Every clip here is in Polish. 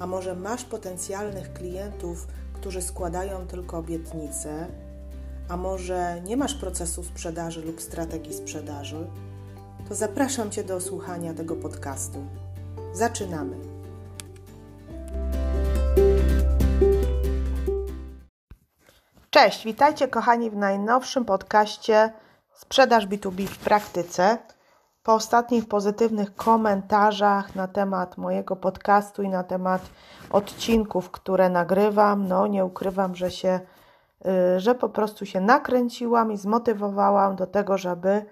a może masz potencjalnych klientów, którzy składają tylko obietnice, a może nie masz procesu sprzedaży lub strategii sprzedaży, to zapraszam Cię do słuchania tego podcastu. Zaczynamy. Cześć, witajcie kochani w najnowszym podcaście Sprzedaż B2B w praktyce. Po ostatnich pozytywnych komentarzach na temat mojego podcastu i na temat odcinków, które nagrywam, no nie ukrywam, że się, y, że po prostu się nakręciłam i zmotywowałam do tego, żeby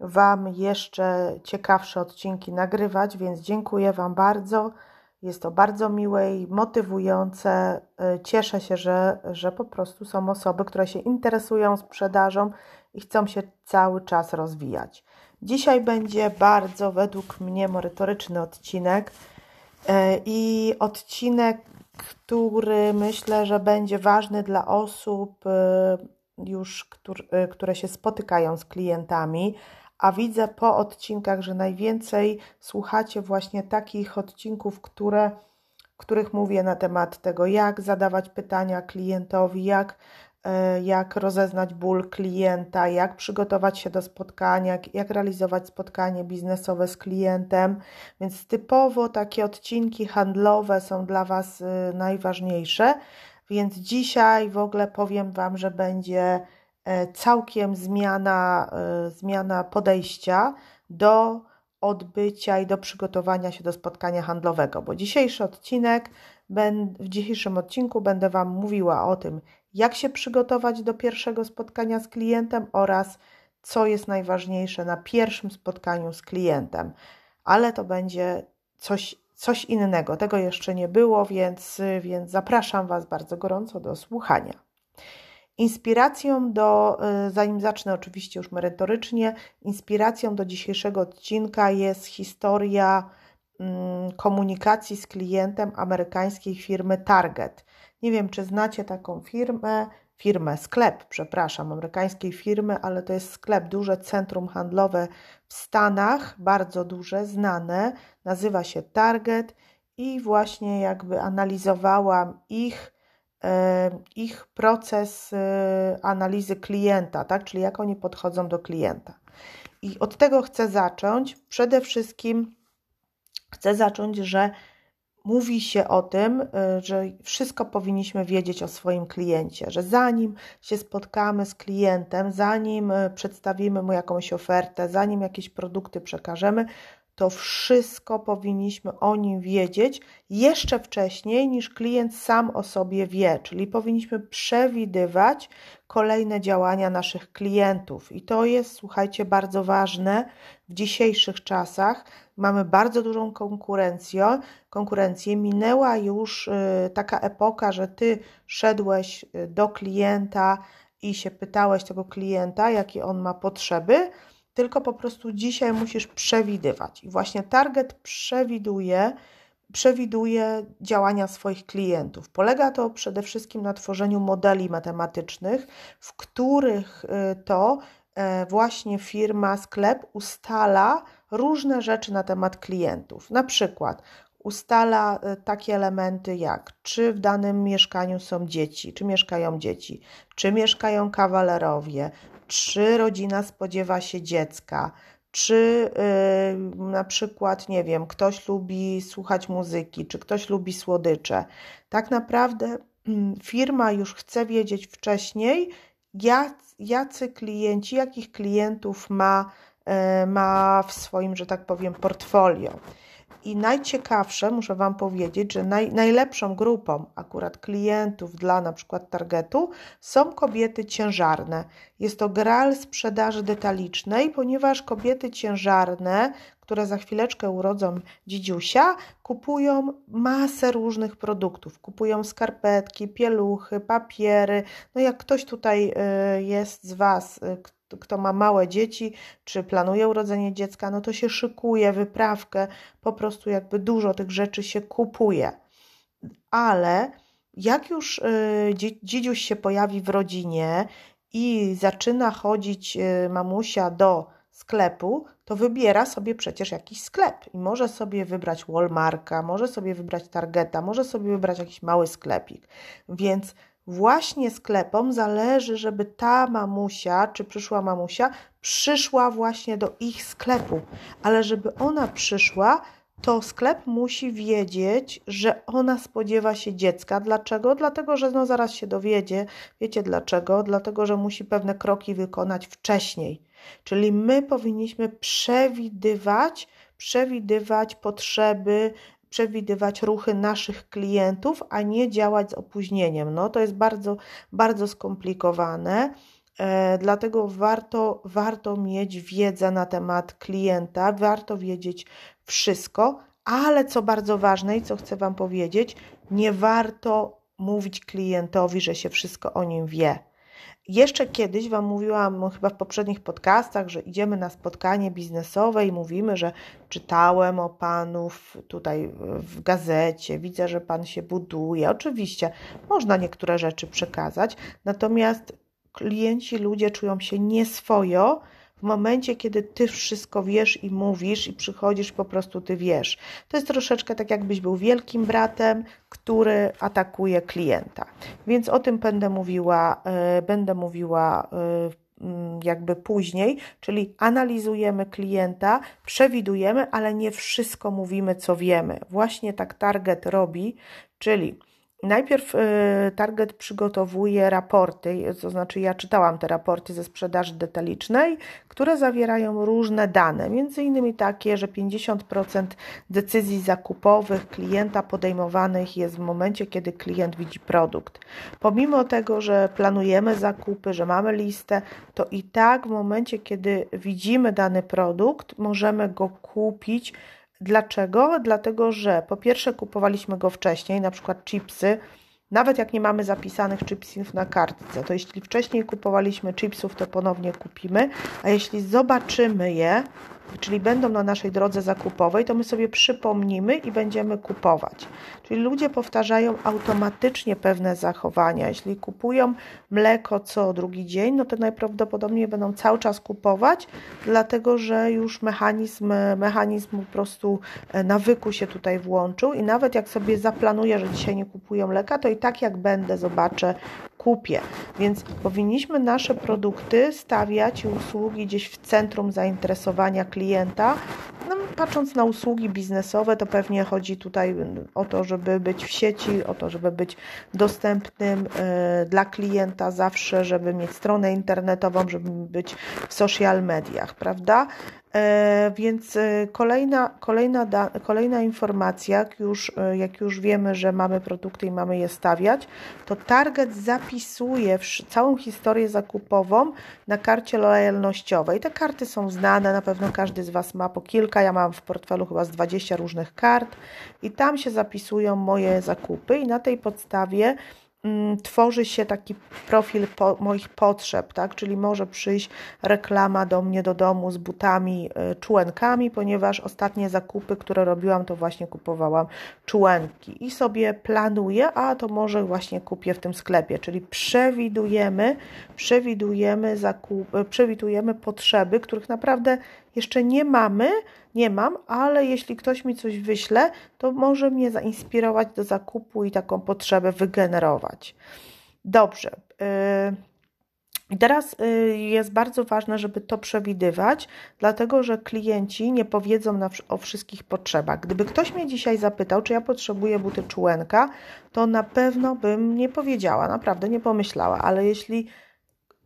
Wam jeszcze ciekawsze odcinki nagrywać, więc dziękuję Wam bardzo. Jest to bardzo miłe i motywujące. Y, cieszę się, że, że po prostu są osoby, które się interesują sprzedażą i chcą się cały czas rozwijać. Dzisiaj będzie bardzo według mnie merytoryczny odcinek e, i odcinek, który myślę, że będzie ważny dla osób e, już, e, które się spotykają z klientami, a widzę po odcinkach, że najwięcej słuchacie właśnie takich odcinków, które, których mówię na temat tego, jak zadawać pytania klientowi, jak jak rozeznać ból klienta, jak przygotować się do spotkania, jak realizować spotkanie biznesowe z klientem. Więc typowo takie odcinki handlowe są dla Was y, najważniejsze. Więc dzisiaj w ogóle powiem Wam, że będzie e, całkiem zmiana, e, zmiana podejścia do odbycia i do przygotowania się do spotkania handlowego, bo dzisiejszy odcinek, w dzisiejszym odcinku będę Wam mówiła o tym, jak się przygotować do pierwszego spotkania z klientem oraz co jest najważniejsze na pierwszym spotkaniu z klientem. Ale to będzie coś, coś innego. Tego jeszcze nie było, więc, więc zapraszam Was bardzo gorąco do słuchania. Inspiracją do, y, zanim zacznę oczywiście już merytorycznie, inspiracją do dzisiejszego odcinka jest historia mm, komunikacji z klientem amerykańskiej firmy Target. Nie wiem, czy znacie taką firmę, firmę, sklep, przepraszam, amerykańskiej firmy, ale to jest sklep, duże centrum handlowe w Stanach, bardzo duże, znane, nazywa się Target i właśnie jakby analizowałam ich, ich proces e, analizy klienta, tak? czyli jak oni podchodzą do klienta. I od tego chcę zacząć. Przede wszystkim chcę zacząć, że mówi się o tym, y, że wszystko powinniśmy wiedzieć o swoim kliencie, że zanim się spotkamy z klientem, zanim y, przedstawimy mu jakąś ofertę, zanim jakieś produkty przekażemy, to wszystko powinniśmy o nim wiedzieć jeszcze wcześniej niż klient sam o sobie wie, czyli powinniśmy przewidywać kolejne działania naszych klientów. I to jest, słuchajcie, bardzo ważne w dzisiejszych czasach. Mamy bardzo dużą konkurencję. konkurencję. Minęła już y, taka epoka, że ty szedłeś y, do klienta i się pytałeś tego klienta, jakie on ma potrzeby tylko po prostu dzisiaj musisz przewidywać. I właśnie target przewiduje, przewiduje działania swoich klientów. Polega to przede wszystkim na tworzeniu modeli matematycznych, w których y, to właśnie firma, sklep ustala różne rzeczy na temat klientów. Na przykład ustala y, takie elementy jak czy w danym mieszkaniu są dzieci, czy mieszkają dzieci, czy mieszkają kawalerowie, czy rodzina spodziewa się dziecka, czy yy, na przykład, nie wiem, ktoś lubi słuchać muzyki, czy ktoś lubi słodycze. Tak naprawdę yy, firma już chce wiedzieć wcześniej, jak, jacy klienci, jakich klientów ma, yy, ma w swoim, że tak powiem, portfolio. I najciekawsze, muszę Wam powiedzieć, że naj, najlepszą grupą akurat klientów dla na przykład targetu są kobiety ciężarne. Jest to graal sprzedaży detalicznej, ponieważ kobiety ciężarne, które za chwileczkę urodzą dzidziusia, kupują masę różnych produktów. Kupują skarpetki, pieluchy, papiery. No jak ktoś tutaj y, jest z Was, y, kto ma małe dzieci, czy planuje urodzenie dziecka, no to się szykuje wyprawkę, po prostu jakby dużo tych rzeczy się kupuje. Ale jak już y, dzidziuś się pojawi w rodzinie i zaczyna chodzić mamusia do sklepu, to wybiera sobie przecież jakiś sklep i może sobie wybrać Walmarta, może sobie wybrać Targeta, może sobie wybrać jakiś mały sklepik. Więc właśnie sklepom zależy, żeby ta mamusia czy przyszła mamusia przyszła właśnie do ich sklepu, ale żeby ona przyszła, to sklep musi wiedzieć, że ona spodziewa się dziecka. Dlaczego? Dlatego, że no zaraz się dowiedzie. Wiecie dlaczego? Dlatego, że musi pewne kroki wykonać wcześniej. Czyli my powinniśmy przewidywać, przewidywać potrzeby, przewidywać ruchy naszych klientów, a nie działać z opóźnieniem. No to jest bardzo, bardzo skomplikowane. E, dlatego warto, warto mieć wiedzę na temat klienta, warto wiedzieć wszystko, ale co bardzo ważne i co chcę Wam powiedzieć, nie warto mówić klientowi, że się wszystko o nim wie. Jeszcze kiedyś Wam mówiłam, no, chyba w poprzednich podcastach, że idziemy na spotkanie biznesowe i mówimy, że czytałem o Panów tutaj w gazecie, widzę, że Pan się buduje. Oczywiście można niektóre rzeczy przekazać, natomiast klienci, ludzie czują się nieswojo, w momencie, kiedy ty wszystko wiesz i mówisz, i przychodzisz, po prostu ty wiesz. To jest troszeczkę tak, jakbyś był wielkim bratem, który atakuje klienta. Więc o tym będę mówiła, yy, będę mówiła. Yy, jakby później, czyli analizujemy klienta, przewidujemy, ale nie wszystko mówimy, co wiemy. Właśnie tak target robi, czyli Najpierw y, Target przygotowuje raporty, to znaczy ja czytałam te raporty ze sprzedaży detalicznej, które zawierają różne dane, między innymi takie, że 50% decyzji zakupowych klienta podejmowanych jest w momencie, kiedy klient widzi produkt. Pomimo tego, że planujemy zakupy, że mamy listę, to i tak w momencie, kiedy widzimy dany produkt, możemy go kupić Dlaczego? Dlatego, że po pierwsze kupowaliśmy go wcześniej, na przykład chipsy, nawet jak nie mamy zapisanych chipsów na kartce, to jeśli wcześniej kupowaliśmy chipsów, to ponownie kupimy, a jeśli zobaczymy je, czyli będą na naszej drodze zakupowej, to my sobie przypomnimy i będziemy kupować. Czyli ludzie powtarzają automatycznie pewne zachowania. Jeśli kupują mleko co drugi dzień, no to najprawdopodobniej będą cały czas kupować, dlatego że już mechanizm, mechanizm po prostu e, nawyku się tutaj włączył i nawet jak sobie zaplanuję, że dzisiaj nie kupują mleka, to i tak jak będę, zobaczę, kupię. Więc powinniśmy nasze produkty stawiać i usługi gdzieś w centrum zainteresowania klienta. No, patrząc na usługi biznesowe, to pewnie chodzi tutaj o to, żeby być w sieci, o to, żeby być dostępnym y, dla klienta zawsze, żeby mieć stronę internetową, żeby być w social mediach, prawda? E, więc e, kolejna, kolejna, da, kolejna informacja, jak już, e, jak już wiemy, że mamy produkty i mamy je stawiać, to Target zapisuje całą historię zakupową na karcie lojalnościowej. Te karty są znane, na pewno każdy z Was ma po kilka. Ja mam w portfelu chyba z 20 różnych kart i tam się zapisują moje zakupy i na tej podstawie tworzy się taki profil po, moich potrzeb, tak? Czyli może przyjść reklama do mnie do domu z butami, y, ponieważ ostatnie zakupy, które robiłam, to właśnie kupowałam członki i sobie planuję, a to może właśnie kupię w tym sklepie, czyli przewidujemy, przewidujemy zakup, przewidujemy potrzeby, których naprawdę jeszcze nie mamy, nie mam, ale jeśli ktoś mi coś wyśle, to może mnie zainspirować do zakupu i taką potrzebę wygenerować. Dobrze. Y, I teraz y, jest bardzo ważne, żeby to przewidywać, dlatego że klienci nie powiedzą o wszystkich potrzebach. Gdyby ktoś mnie dzisiaj zapytał, czy ja potrzebuję buty czułenka, to na pewno bym nie powiedziała, naprawdę nie pomyślała, ale jeśli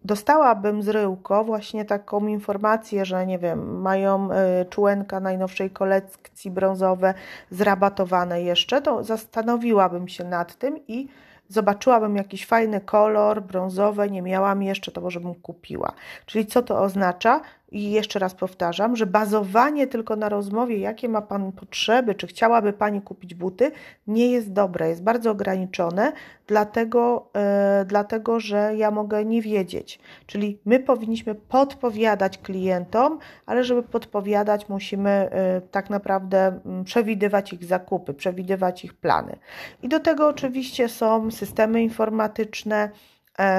dostałabym z Ryłko właśnie taką informację, że nie wiem, mają y, człenka najnowszej kolekcji brązowe zrabatowane jeszcze, to zastanowiłabym się nad tym i zobaczyłabym jakiś fajny kolor brązowy, nie miałam jeszcze, to może bym kupiła. Czyli co to oznacza? I jeszcze raz powtarzam, że bazowanie tylko na rozmowie, jakie ma Pan potrzeby, czy chciałaby Pani kupić buty, nie jest dobre, jest bardzo ograniczone, dlatego, yy, dlatego że ja mogę nie wiedzieć. Czyli my powinniśmy podpowiadać klientom, ale żeby podpowiadać, musimy yy, tak naprawdę yy, przewidywać ich zakupy, przewidywać ich plany. I do tego oczywiście są systemy informatyczne,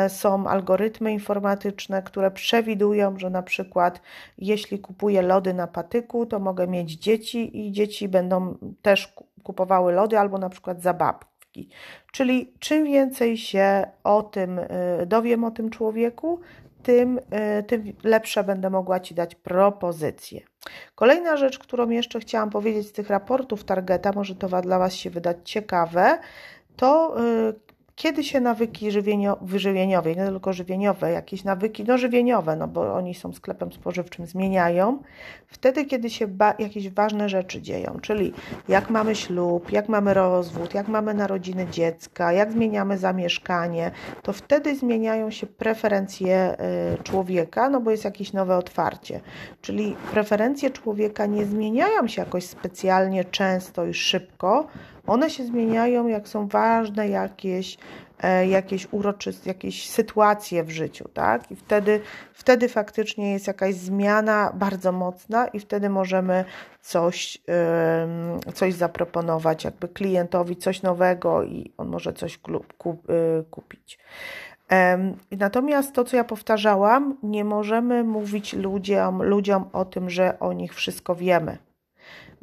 są algorytmy informatyczne, które przewidują, że na przykład jeśli kupuję lody na patyku, to mogę mieć dzieci i dzieci będą też kupowały lody albo na przykład zabawki. Czyli czym więcej się o tym e, dowiem o tym człowieku, tym, e, tym lepsze będę mogła Ci dać propozycje. Kolejna rzecz, którą jeszcze chciałam powiedzieć z tych raportów Targeta, może to dla Was się wydać ciekawe, to kiedy się nawyki żywienio, wyżywieniowe, nie tylko żywieniowe, jakieś nawyki, no żywieniowe, no bo oni są sklepem spożywczym, zmieniają, wtedy, kiedy się jakieś ważne rzeczy dzieją, czyli jak mamy ślub, jak mamy rozwód, jak mamy narodziny dziecka, jak zmieniamy zamieszkanie, to wtedy zmieniają się preferencje y, człowieka, no bo jest jakieś nowe otwarcie. Czyli preferencje człowieka nie zmieniają się jakoś specjalnie często i szybko, one się zmieniają, jak są ważne jakieś, e, jakieś uroczyste, jakieś sytuacje w życiu, tak? I wtedy, wtedy faktycznie jest jakaś zmiana bardzo mocna i wtedy możemy coś, coś zaproponować jakby klientowi, coś nowego i on może coś y, kupić. Natomiast to, co ja powtarzałam, nie możemy mówić ludziom, ludziom o tym, że o nich wszystko wiemy.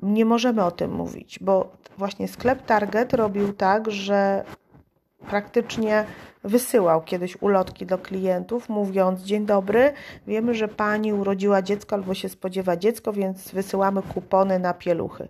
Nie możemy o tym mówić, bo właśnie sklep Target robił tak, że praktycznie wysyłał kiedyś ulotki do klientów, mówiąc: Dzień dobry, wiemy, że pani urodziła dziecko albo się spodziewa dziecko, więc wysyłamy kupony na pieluchy.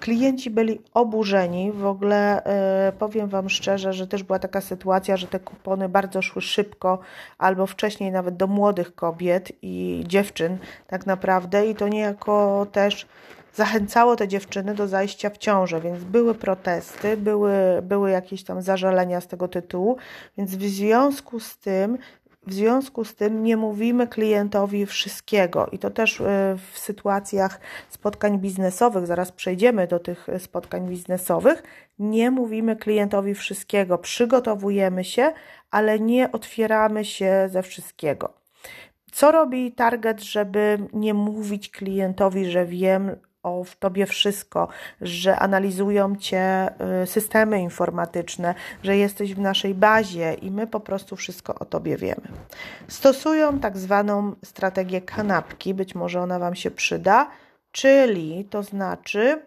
Klienci byli oburzeni. W ogóle yy, powiem Wam szczerze, że też była taka sytuacja, że te kupony bardzo szły szybko, albo wcześniej nawet do młodych kobiet i dziewczyn, tak naprawdę, i to niejako też zachęcało te dziewczyny do zajścia w ciążę, więc były protesty, były, były jakieś tam zażalenia z tego tytułu, więc w związku z tym w związku z tym nie mówimy klientowi wszystkiego i to też e, w sytuacjach spotkań biznesowych, zaraz przejdziemy do tych spotkań biznesowych, nie mówimy klientowi wszystkiego, przygotowujemy się, ale nie otwieramy się ze wszystkiego. Co robi target, żeby nie mówić klientowi, że wiem, o w tobie wszystko, że analizują cię y, systemy informatyczne, że jesteś w naszej bazie i my po prostu wszystko o tobie wiemy. Stosują tak zwaną strategię kanapki, być może ona wam się przyda, czyli to znaczy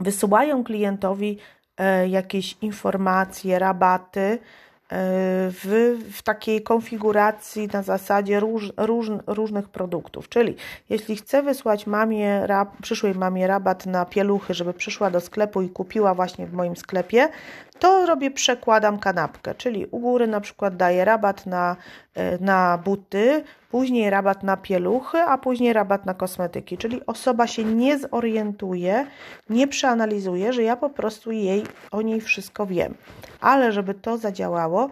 wysyłają klientowi e, jakieś informacje, rabaty, w, w takiej konfiguracji na zasadzie róż, róż, różnych produktów. Czyli jeśli chcę wysłać mamie, rab, przyszłej mamie rabat na pieluchy, żeby przyszła do sklepu i kupiła właśnie w moim sklepie, to robię, przekładam kanapkę, czyli u góry na przykład daję rabat na, e, na buty, później rabat na pieluchy, a później rabat na kosmetyki, czyli osoba się nie zorientuje, nie przeanalizuje, że ja po prostu jej o niej wszystko wiem. Ale żeby to zadziałało,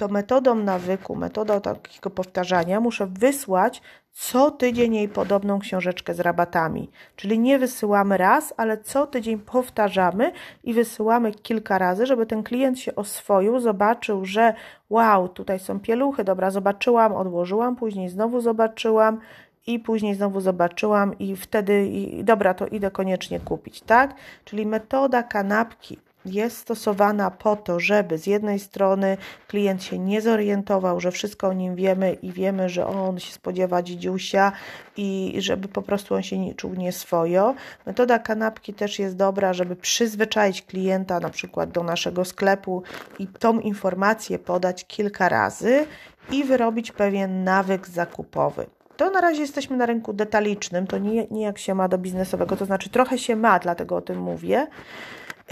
to metodą nawyku, metodą takiego powtarzania muszę wysłać co tydzień jej podobną książeczkę z rabatami. Czyli nie wysyłamy raz, ale co tydzień powtarzamy i wysyłamy kilka razy, żeby ten klient się oswoił, zobaczył, że wow, tutaj są pieluchy, dobra, zobaczyłam, odłożyłam, później znowu zobaczyłam i później znowu zobaczyłam i wtedy, i, dobra, to idę koniecznie kupić, tak? Czyli metoda kanapki jest stosowana po to, żeby z jednej strony klient się nie zorientował, że wszystko o nim wiemy i wiemy, że on się spodziewa dzidziusia i żeby po prostu on się nie czuł nieswojo. Metoda kanapki też jest dobra, żeby przyzwyczaić klienta na przykład do naszego sklepu i tą informację podać kilka razy i wyrobić pewien nawyk zakupowy. To na razie jesteśmy na rynku detalicznym, to nie, nie jak się ma do biznesowego, to znaczy trochę się ma, dlatego o tym mówię.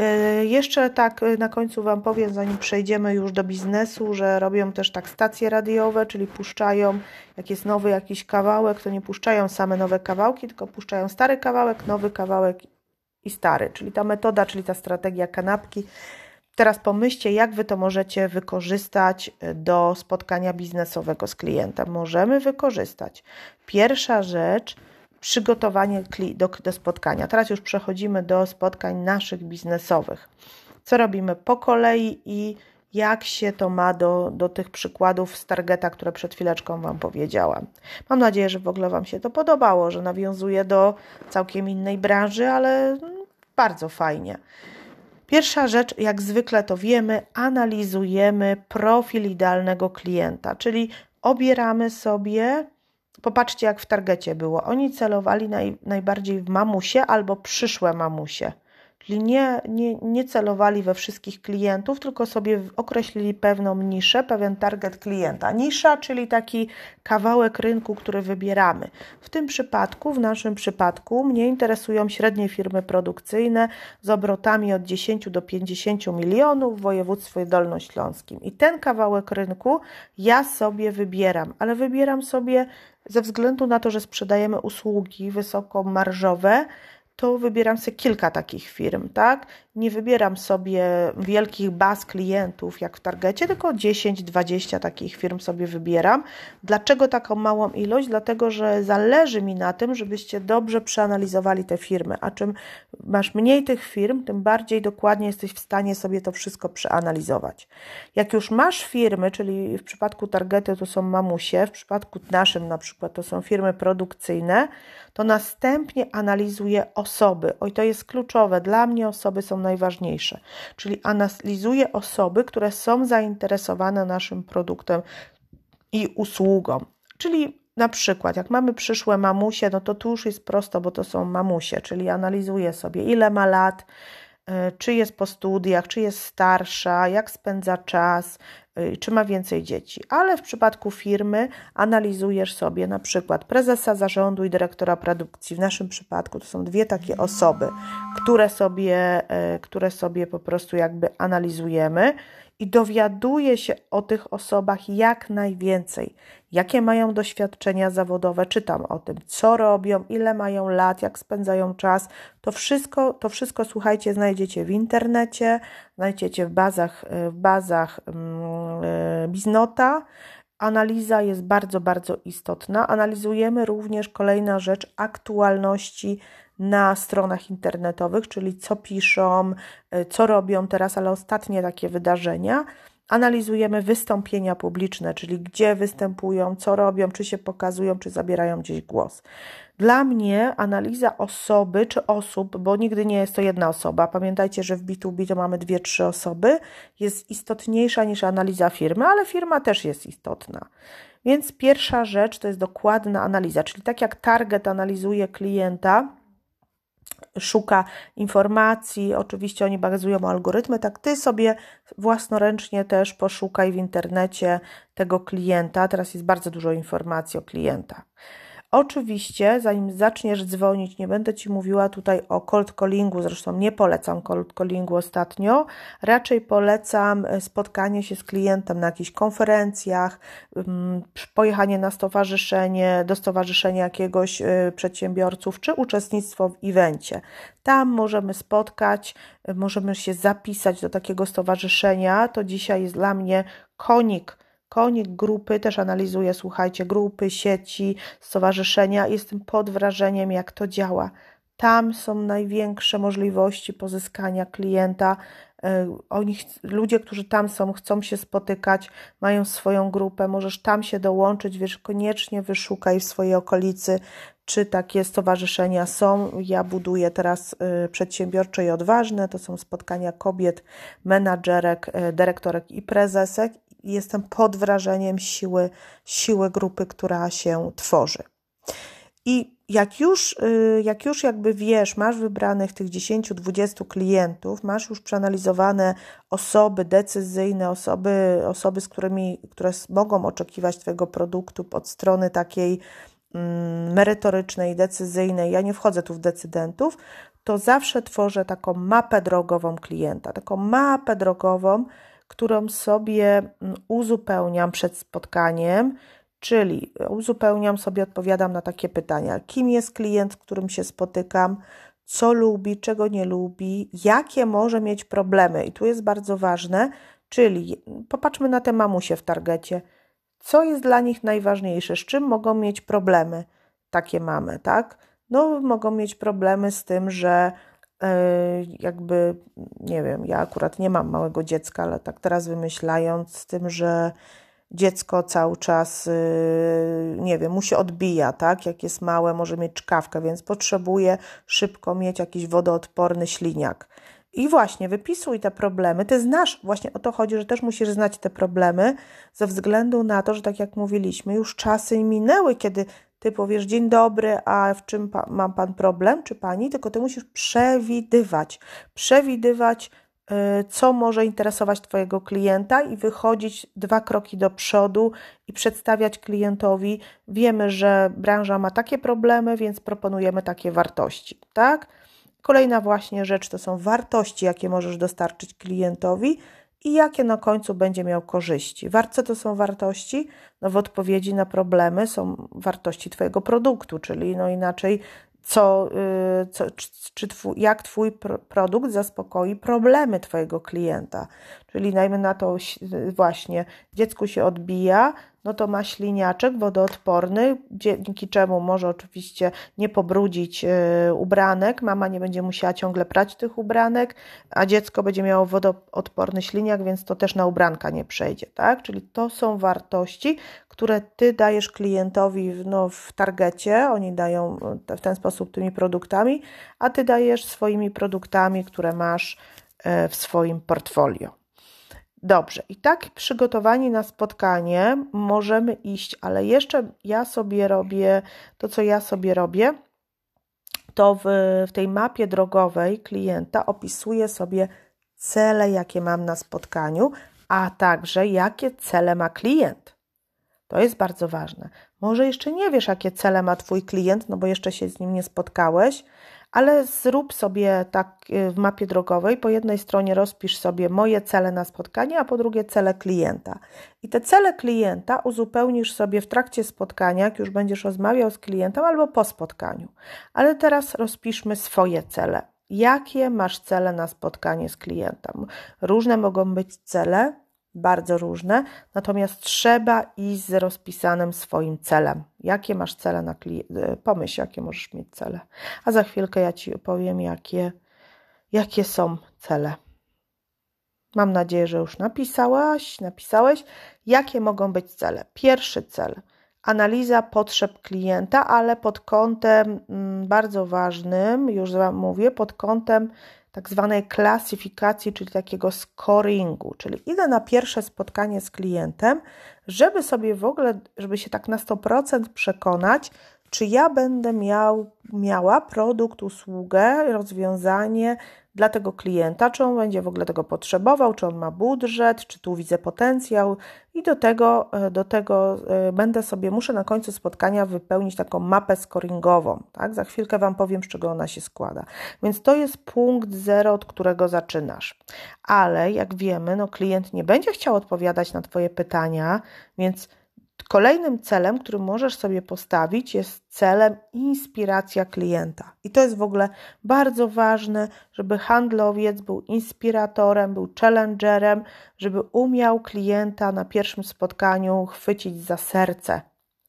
Y, jeszcze tak y, na końcu Wam powiem, zanim przejdziemy już do biznesu, że robią też tak stacje radiowe, czyli puszczają, jak jest nowy jakiś kawałek, to nie puszczają same nowe kawałki, tylko puszczają stary kawałek, nowy kawałek i stary. Czyli ta metoda, czyli ta strategia kanapki. Teraz pomyślcie, jak Wy to możecie wykorzystać y, do spotkania biznesowego z klientem. Możemy wykorzystać. Pierwsza rzecz – przygotowanie do, do spotkania. Teraz już przechodzimy do spotkań naszych biznesowych. Co robimy po kolei i jak się to ma do, do tych przykładów z targeta, które przed chwileczką Wam powiedziałam. Mam nadzieję, że w ogóle Wam się to podobało, że nawiązuje do całkiem innej branży, ale bardzo fajnie. Pierwsza rzecz, jak zwykle to wiemy, analizujemy profil idealnego klienta, czyli obieramy sobie Popatrzcie, jak w targecie było. Oni celowali naj, najbardziej w mamusie albo przyszłe mamusie. Czyli nie, nie, nie celowali we wszystkich klientów, tylko sobie określili pewną niszę, pewien target klienta. Nisza, czyli taki kawałek rynku, który wybieramy. W tym przypadku, w naszym przypadku, mnie interesują średnie firmy produkcyjne z obrotami od 10 do 50 milionów w województwie dolnośląskim. I ten kawałek rynku ja sobie wybieram, ale wybieram sobie ze względu na to, że sprzedajemy usługi wysokomarżowe, to wybieram sobie kilka takich firm, tak? Nie wybieram sobie wielkich baz klientów jak w Targecie, tylko 10-20 takich firm sobie wybieram. Dlaczego taką małą ilość? Dlatego, że zależy mi na tym, żebyście dobrze przeanalizowali te firmy. A czym masz mniej tych firm, tym bardziej dokładnie jesteś w stanie sobie to wszystko przeanalizować. Jak już masz firmy, czyli w przypadku Targety to są mamusie, w przypadku naszym na przykład to są firmy produkcyjne, to następnie analizuję osoby. Oj, to jest kluczowe. Dla mnie osoby są najważniejsze. Czyli analizuję osoby, które są zainteresowane naszym produktem i usługą. Czyli na przykład, jak mamy przyszłe mamusie, no to tu już jest prosto, bo to są mamusie, czyli analizuję sobie, ile ma lat, e, czy jest po studiach, czy jest starsza, jak spędza czas, Y, czy ma więcej dzieci. Ale w przypadku firmy analizujesz sobie na przykład prezesa zarządu i dyrektora produkcji. W naszym przypadku to są dwie takie osoby, które sobie, y, które sobie po prostu jakby analizujemy i dowiaduje się o tych osobach jak najwięcej. Jakie mają doświadczenia zawodowe, czytam o tym, co robią, ile mają lat, jak spędzają czas. To wszystko, to wszystko słuchajcie, znajdziecie w internecie, znajdziecie w bazach, w bazach e, Biznota. Analiza jest bardzo, bardzo istotna. Analizujemy również kolejna rzecz aktualności na stronach internetowych, czyli co piszą, y, co robią teraz, ale ostatnie takie wydarzenia. Analizujemy wystąpienia publiczne, czyli gdzie występują, co robią, czy się pokazują, czy zabierają gdzieś głos. Dla mnie analiza osoby czy osób, bo nigdy nie jest to jedna osoba, pamiętajcie, że w B2B to mamy dwie, trzy osoby, jest istotniejsza niż analiza firmy, ale firma też jest istotna. Więc pierwsza rzecz to jest dokładna analiza, czyli tak jak target analizuje klienta, szuka informacji, oczywiście oni bazują o algorytmy, tak ty sobie własnoręcznie też poszukaj w internecie tego klienta. Teraz jest bardzo dużo informacji o klientach. Oczywiście, zanim zaczniesz dzwonić, nie będę Ci mówiła tutaj o cold callingu, zresztą nie polecam cold callingu ostatnio, raczej polecam e, spotkanie się z klientem na jakichś konferencjach, mm, pojechanie na stowarzyszenie, do stowarzyszenia jakiegoś e, przedsiębiorców, czy uczestnictwo w evencie. Tam możemy spotkać, e, możemy się zapisać do takiego stowarzyszenia. To dzisiaj jest dla mnie konik Konik grupy też analizuje, słuchajcie, grupy, sieci, stowarzyszenia. Jestem pod wrażeniem, jak to działa. Tam są największe możliwości pozyskania klienta. E, oni, ludzie, którzy tam są, chcą się spotykać, mają swoją grupę, możesz tam się dołączyć, wiesz, koniecznie wyszukaj w swojej okolicy, czy takie stowarzyszenia są. Ja buduję teraz y, przedsiębiorcze i odważne, to są spotkania kobiet, menadżerek, y, dyrektorek i prezesek jestem pod wrażeniem siły, siły grupy, która się tworzy. I jak już, y, jak już jakby wiesz, masz wybranych tych 10-20 klientów, masz już przeanalizowane osoby decyzyjne, osoby, osoby z którymi, które mogą oczekiwać Twojego produktu od strony takiej mm, merytorycznej, decyzyjnej, ja nie wchodzę tu w decydentów, to zawsze tworzę taką mapę drogową klienta, taką mapę drogową, którą sobie mm, uzupełniam przed spotkaniem, czyli uzupełniam sobie, odpowiadam na takie pytania: kim jest klient, z którym się spotykam, co lubi, czego nie lubi, jakie może mieć problemy. I tu jest bardzo ważne, czyli popatrzmy na te mamusie w targecie. Co jest dla nich najważniejsze? Z czym mogą mieć problemy takie mamy, tak? No, mogą mieć problemy z tym, że jakby, nie wiem, ja akurat nie mam małego dziecka, ale tak teraz wymyślając, z tym, że dziecko cały czas, y, nie wiem, mu się odbija, tak? Jak jest małe, może mieć czkawkę, więc potrzebuje szybko mieć jakiś wodoodporny śliniak. I właśnie wypisuj te problemy. Ty znasz, właśnie o to chodzi, że też musisz znać te problemy, ze względu na to, że tak jak mówiliśmy, już czasy minęły, kiedy ty powiesz dzień dobry, a w czym pa, ma pan problem, czy pani, tylko ty musisz przewidywać. Przewidywać Y, co może interesować Twojego klienta i wychodzić dwa kroki do przodu i przedstawiać klientowi. Wiemy, że branża ma takie problemy, więc proponujemy takie wartości, tak? Kolejna właśnie rzecz to są wartości, jakie możesz dostarczyć klientowi i jakie na końcu będzie miał korzyści. Co to są wartości? No w odpowiedzi na problemy są wartości Twojego produktu, czyli no inaczej co, y, co, czy twój, jak Twój produkt zaspokoi problemy Twojego klienta. Czyli najmniej na to właśnie dziecku się odbija, no to ma śliniaczek wodoodporny, dzięki czemu może oczywiście nie pobrudzić y, ubranek, mama nie będzie musiała ciągle prać tych ubranek, a dziecko będzie miało wodoodporny śliniak, więc to też na ubranka nie przejdzie, tak? Czyli to są wartości, które Ty dajesz klientowi no, w targecie, oni dają w ten sposób tymi produktami, a Ty dajesz swoimi produktami, które masz e, w swoim portfolio. Dobrze, i tak przygotowani na spotkanie możemy iść, ale jeszcze ja sobie robię to, co ja sobie robię, to w, w tej mapie drogowej klienta opisuję sobie cele, jakie mam na spotkaniu, a także jakie cele ma klient. To jest bardzo ważne. Może jeszcze nie wiesz, jakie cele ma Twój klient, no bo jeszcze się z nim nie spotkałeś, ale zrób sobie tak y, w mapie drogowej. Po jednej stronie rozpisz sobie moje cele na spotkanie, a po drugie cele klienta. I te cele klienta uzupełnisz sobie w trakcie spotkania, jak już będziesz rozmawiał z klientem albo po spotkaniu. Ale teraz rozpiszmy swoje cele. Jakie masz cele na spotkanie z klientem? Różne mogą być cele, bardzo różne, natomiast trzeba iść z rozpisanym swoim celem. Jakie masz cele na klient? Pomyśl, jakie możesz mieć cele. A za chwilkę ja Ci opowiem, jakie, jakie są cele. Mam nadzieję, że już napisałaś, napisałeś, jakie mogą być cele. Pierwszy cel analiza potrzeb klienta, ale pod kątem mm, bardzo ważnym, już Wam mówię, pod kątem tak zwanej klasyfikacji, czyli takiego scoringu, czyli idę na pierwsze spotkanie z klientem, żeby sobie w ogóle, żeby się tak na 100% przekonać, czy ja będę miał, miała produkt, usługę, rozwiązanie dla tego klienta, czy on będzie w ogóle tego potrzebował, czy on ma budżet, czy tu widzę potencjał i do tego, e, do tego e, będę sobie, muszę na końcu spotkania wypełnić taką mapę scoringową, tak? Za chwilkę Wam powiem, z czego ona się składa. Więc to jest punkt zero, od którego zaczynasz. Ale jak wiemy, no klient nie będzie chciał odpowiadać na Twoje pytania, więc Kolejnym celem, który możesz sobie postawić, jest celem inspiracja klienta. I to jest w ogóle bardzo ważne, żeby handlowiec był inspiratorem, był challengerem, żeby umiał klienta na pierwszym spotkaniu chwycić za serce.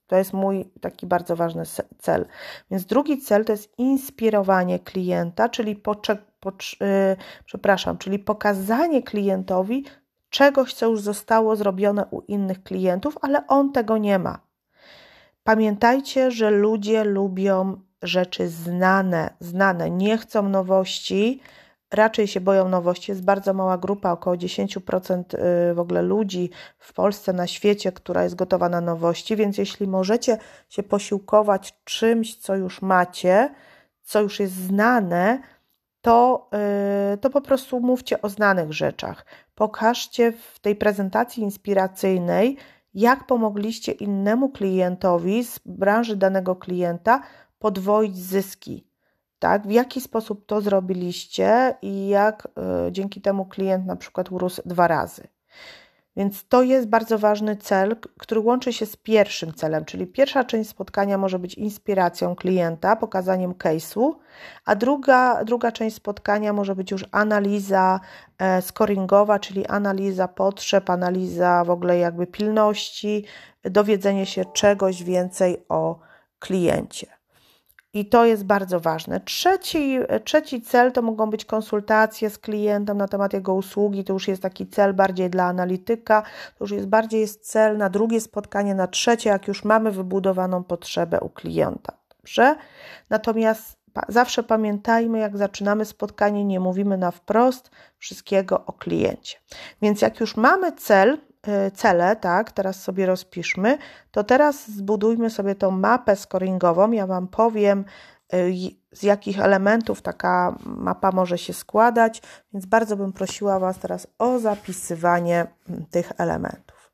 To jest mój taki bardzo ważny cel. Więc drugi cel to jest inspirowanie klienta, czyli yy, przepraszam, czyli pokazanie klientowi, czegoś, co już zostało zrobione u innych klientów, ale on tego nie ma. Pamiętajcie, że ludzie lubią rzeczy znane, znane, nie chcą nowości, raczej się boją nowości. Jest bardzo mała grupa, około 10% y, w ogóle ludzi w Polsce, na świecie, która jest gotowa na nowości, więc jeśli możecie się posiłkować czymś, co już macie, co już jest znane, to, y, to po prostu mówcie o znanych rzeczach. Pokażcie w tej prezentacji inspiracyjnej, jak pomogliście innemu klientowi z branży danego klienta podwoić zyski. tak? W jaki sposób to zrobiliście i jak y, dzięki temu klient na przykład urósł dwa razy. Więc to jest bardzo ważny cel, który łączy się z pierwszym celem, czyli pierwsza część spotkania może być inspiracją klienta, pokazaniem case'u, a druga, druga część spotkania może być już analiza e, scoringowa, czyli analiza potrzeb, analiza w ogóle jakby pilności, dowiedzenie się czegoś więcej o kliencie. I to jest bardzo ważne. Trzeci, trzeci cel to mogą być konsultacje z klientem na temat jego usługi. To już jest taki cel bardziej dla analityka. To już jest bardziej jest cel na drugie spotkanie, na trzecie, jak już mamy wybudowaną potrzebę u klienta. Dobrze? Natomiast zawsze pamiętajmy, jak zaczynamy spotkanie, nie mówimy na wprost wszystkiego o kliencie. Więc jak już mamy cel, cele, tak, teraz sobie rozpiszmy, to teraz zbudujmy sobie tą mapę scoringową. Ja Wam powiem, y, z jakich elementów taka mapa może się składać, więc bardzo bym prosiła Was teraz o zapisywanie mm, tych elementów.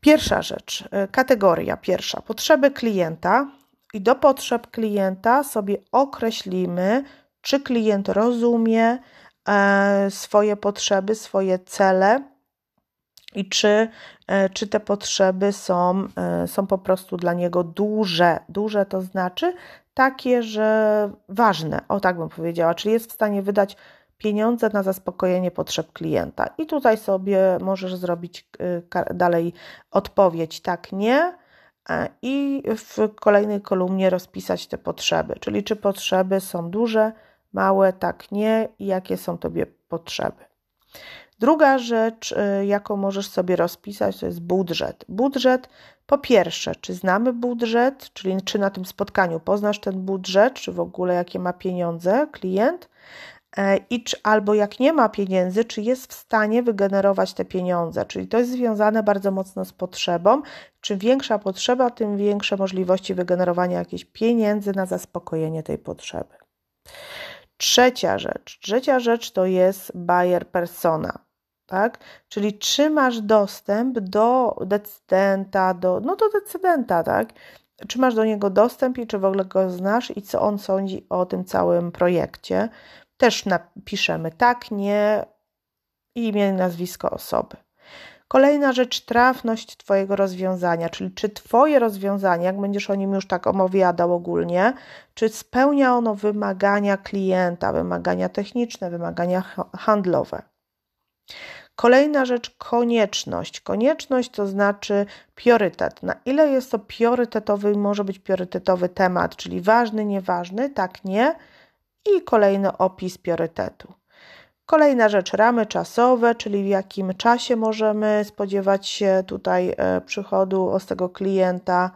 Pierwsza rzecz, y, kategoria pierwsza, potrzeby klienta i do potrzeb klienta sobie określimy, czy klient rozumie e, swoje potrzeby, swoje cele i czy, e, czy te potrzeby są, e, są po prostu dla niego duże. Duże to znaczy takie, że ważne, o tak bym powiedziała, czyli jest w stanie wydać pieniądze na zaspokojenie potrzeb klienta. I tutaj sobie możesz zrobić e, dalej odpowiedź tak, nie. I w kolejnej kolumnie rozpisać te potrzeby, czyli czy potrzeby są duże, małe, tak, nie i jakie są Tobie potrzeby. Druga rzecz, y, jaką możesz sobie rozpisać, to jest budżet. Budżet, po pierwsze, czy znamy budżet, czyli czy na tym spotkaniu poznasz ten budżet, czy w ogóle jakie ma pieniądze klient, e, i czy, albo jak nie ma pieniędzy, czy jest w stanie wygenerować te pieniądze. Czyli to jest związane bardzo mocno z potrzebą. Czym większa potrzeba, tym większe możliwości wygenerowania jakichś pieniędzy na zaspokojenie tej potrzeby. Trzecia rzecz. Trzecia rzecz to jest buyer persona tak? Czyli czy masz dostęp do decydenta, do, no do decydenta, tak? Czy masz do niego dostęp i czy w ogóle go znasz i co on sądzi o tym całym projekcie? Też napiszemy tak, nie, imię, nazwisko osoby. Kolejna rzecz, trafność Twojego rozwiązania, czyli czy Twoje rozwiązanie, jak będziesz o nim już tak opowiadał ogólnie, czy spełnia ono wymagania klienta, wymagania techniczne, wymagania handlowe. Kolejna rzecz, konieczność. Konieczność to znaczy priorytet. Na ile jest to priorytetowy, może być priorytetowy temat, czyli ważny, nieważny, tak, nie. I kolejny opis priorytetu. Kolejna rzecz, ramy czasowe, czyli w jakim czasie możemy spodziewać się tutaj e, przychodu z tego klienta.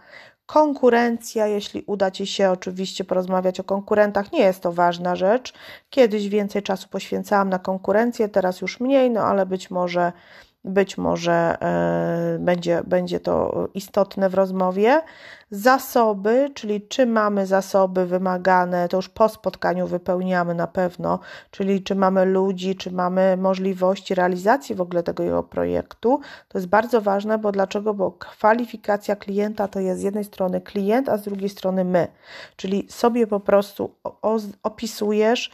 Konkurencja, jeśli uda Ci się oczywiście porozmawiać o konkurentach, nie jest to ważna rzecz. Kiedyś więcej czasu poświęcałam na konkurencję, teraz już mniej, no ale być może być może e, będzie, będzie to istotne w rozmowie. Zasoby, czyli czy mamy zasoby wymagane, to już po spotkaniu wypełniamy na pewno, czyli czy mamy ludzi, czy mamy możliwości realizacji w ogóle tego jego projektu. To jest bardzo ważne, bo dlaczego? Bo kwalifikacja klienta to jest z jednej strony klient, a z drugiej strony my, czyli sobie po prostu opisujesz,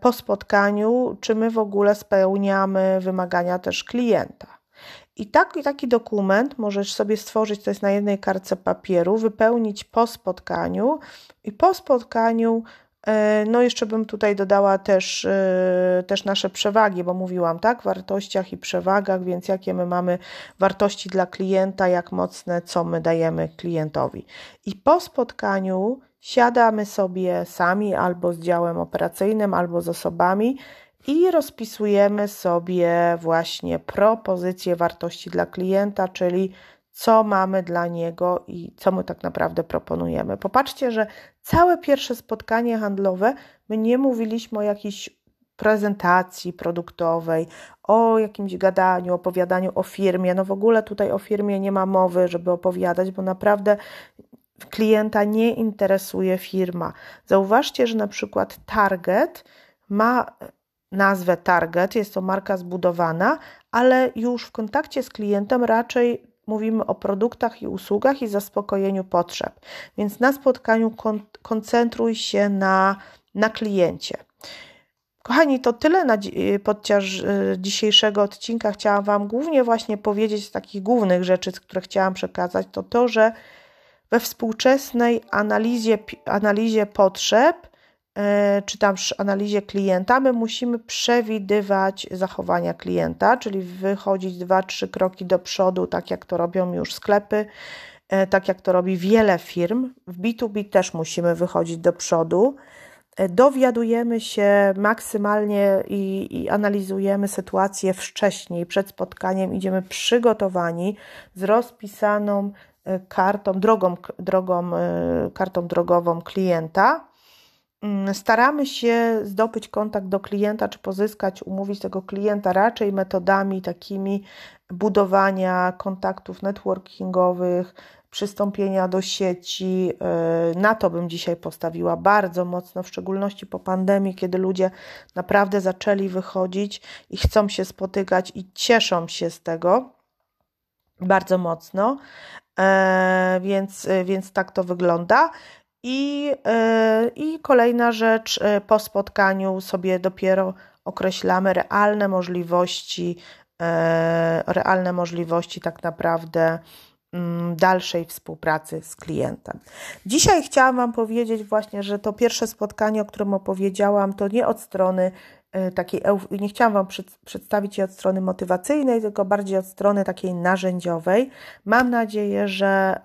po spotkaniu, czy my w ogóle spełniamy wymagania też klienta. I taki, taki dokument możesz sobie stworzyć, to jest na jednej kartce papieru, wypełnić po spotkaniu i po spotkaniu, e, no jeszcze bym tutaj dodała też, e, też nasze przewagi, bo mówiłam, tak, wartościach i przewagach, więc jakie my mamy wartości dla klienta, jak mocne, co my dajemy klientowi. I po spotkaniu Siadamy sobie sami albo z działem operacyjnym, albo z osobami i rozpisujemy sobie właśnie propozycje wartości dla klienta, czyli co mamy dla niego i co my tak naprawdę proponujemy. Popatrzcie, że całe pierwsze spotkanie handlowe my nie mówiliśmy o jakiejś prezentacji produktowej, o jakimś gadaniu, opowiadaniu o firmie. No w ogóle tutaj o firmie nie ma mowy, żeby opowiadać, bo naprawdę klienta nie interesuje firma. Zauważcie, że na przykład Target ma nazwę Target, jest to marka zbudowana, ale już w kontakcie z klientem raczej mówimy o produktach i usługach i zaspokojeniu potrzeb. Więc na spotkaniu kon koncentruj się na na kliencie. Kochani, to tyle na podczas dzisiejszego odcinka. Chciałam Wam głównie właśnie powiedzieć z takich głównych rzeczy, które chciałam przekazać, to to, że we współczesnej analizie, analizie potrzeb, e, czy tam analizie klienta, my musimy przewidywać zachowania klienta, czyli wychodzić dwa, trzy kroki do przodu, tak jak to robią już sklepy, e, tak jak to robi wiele firm. W B2B też musimy wychodzić do przodu. E, dowiadujemy się maksymalnie i, i, analizujemy sytuację wcześniej, przed spotkaniem, idziemy przygotowani z rozpisaną kartą, drogą, drogą, e, kartą drogową klienta. Mm, staramy się zdobyć kontakt do klienta, czy pozyskać, umówić tego klienta raczej metodami takimi budowania kontaktów networkingowych, przystąpienia do sieci. Y, na to bym dzisiaj postawiła bardzo mocno, w szczególności po pandemii, kiedy ludzie naprawdę zaczęli wychodzić i chcą się spotykać i cieszą się z tego bardzo mocno. E, więc, więc tak to wygląda. I, e, I kolejna rzecz, e, po spotkaniu sobie dopiero określamy realne możliwości, realne możliwości tak naprawdę Mm, dalszej współpracy z klientem. Dzisiaj chciałam Wam powiedzieć właśnie, że to pierwsze spotkanie, o którym opowiedziałam, to nie od strony takiej, nie chciałam Wam przedstawić je od strony motywacyjnej, tylko bardziej od strony takiej narzędziowej. Mam nadzieję, że,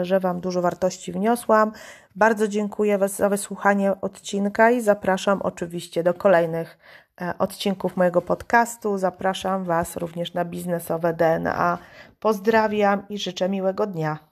y, że Wam dużo wartości wniosłam. Bardzo dziękuję za wysłuchanie odcinka i zapraszam oczywiście do kolejnych E, odcinków mojego podcastu. Zapraszam Was również na biznesowe DNA. Pozdrawiam i życzę miłego dnia.